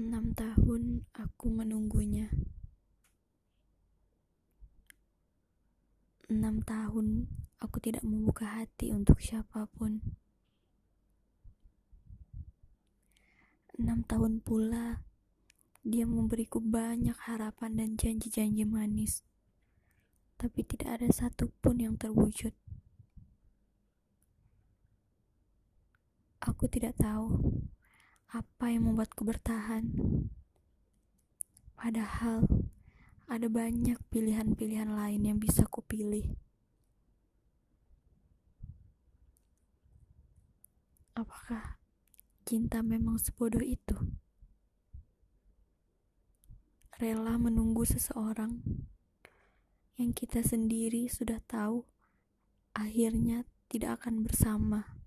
Enam tahun aku menunggunya. Enam tahun aku tidak membuka hati untuk siapa pun. Enam tahun pula dia memberiku banyak harapan dan janji-janji manis, tapi tidak ada satupun yang terwujud. Aku tidak tahu apa yang membuatku bertahan. Padahal ada banyak pilihan-pilihan lain yang bisa kupilih. Apakah cinta memang sebodoh itu? Rela menunggu seseorang yang kita sendiri sudah tahu akhirnya tidak akan bersama.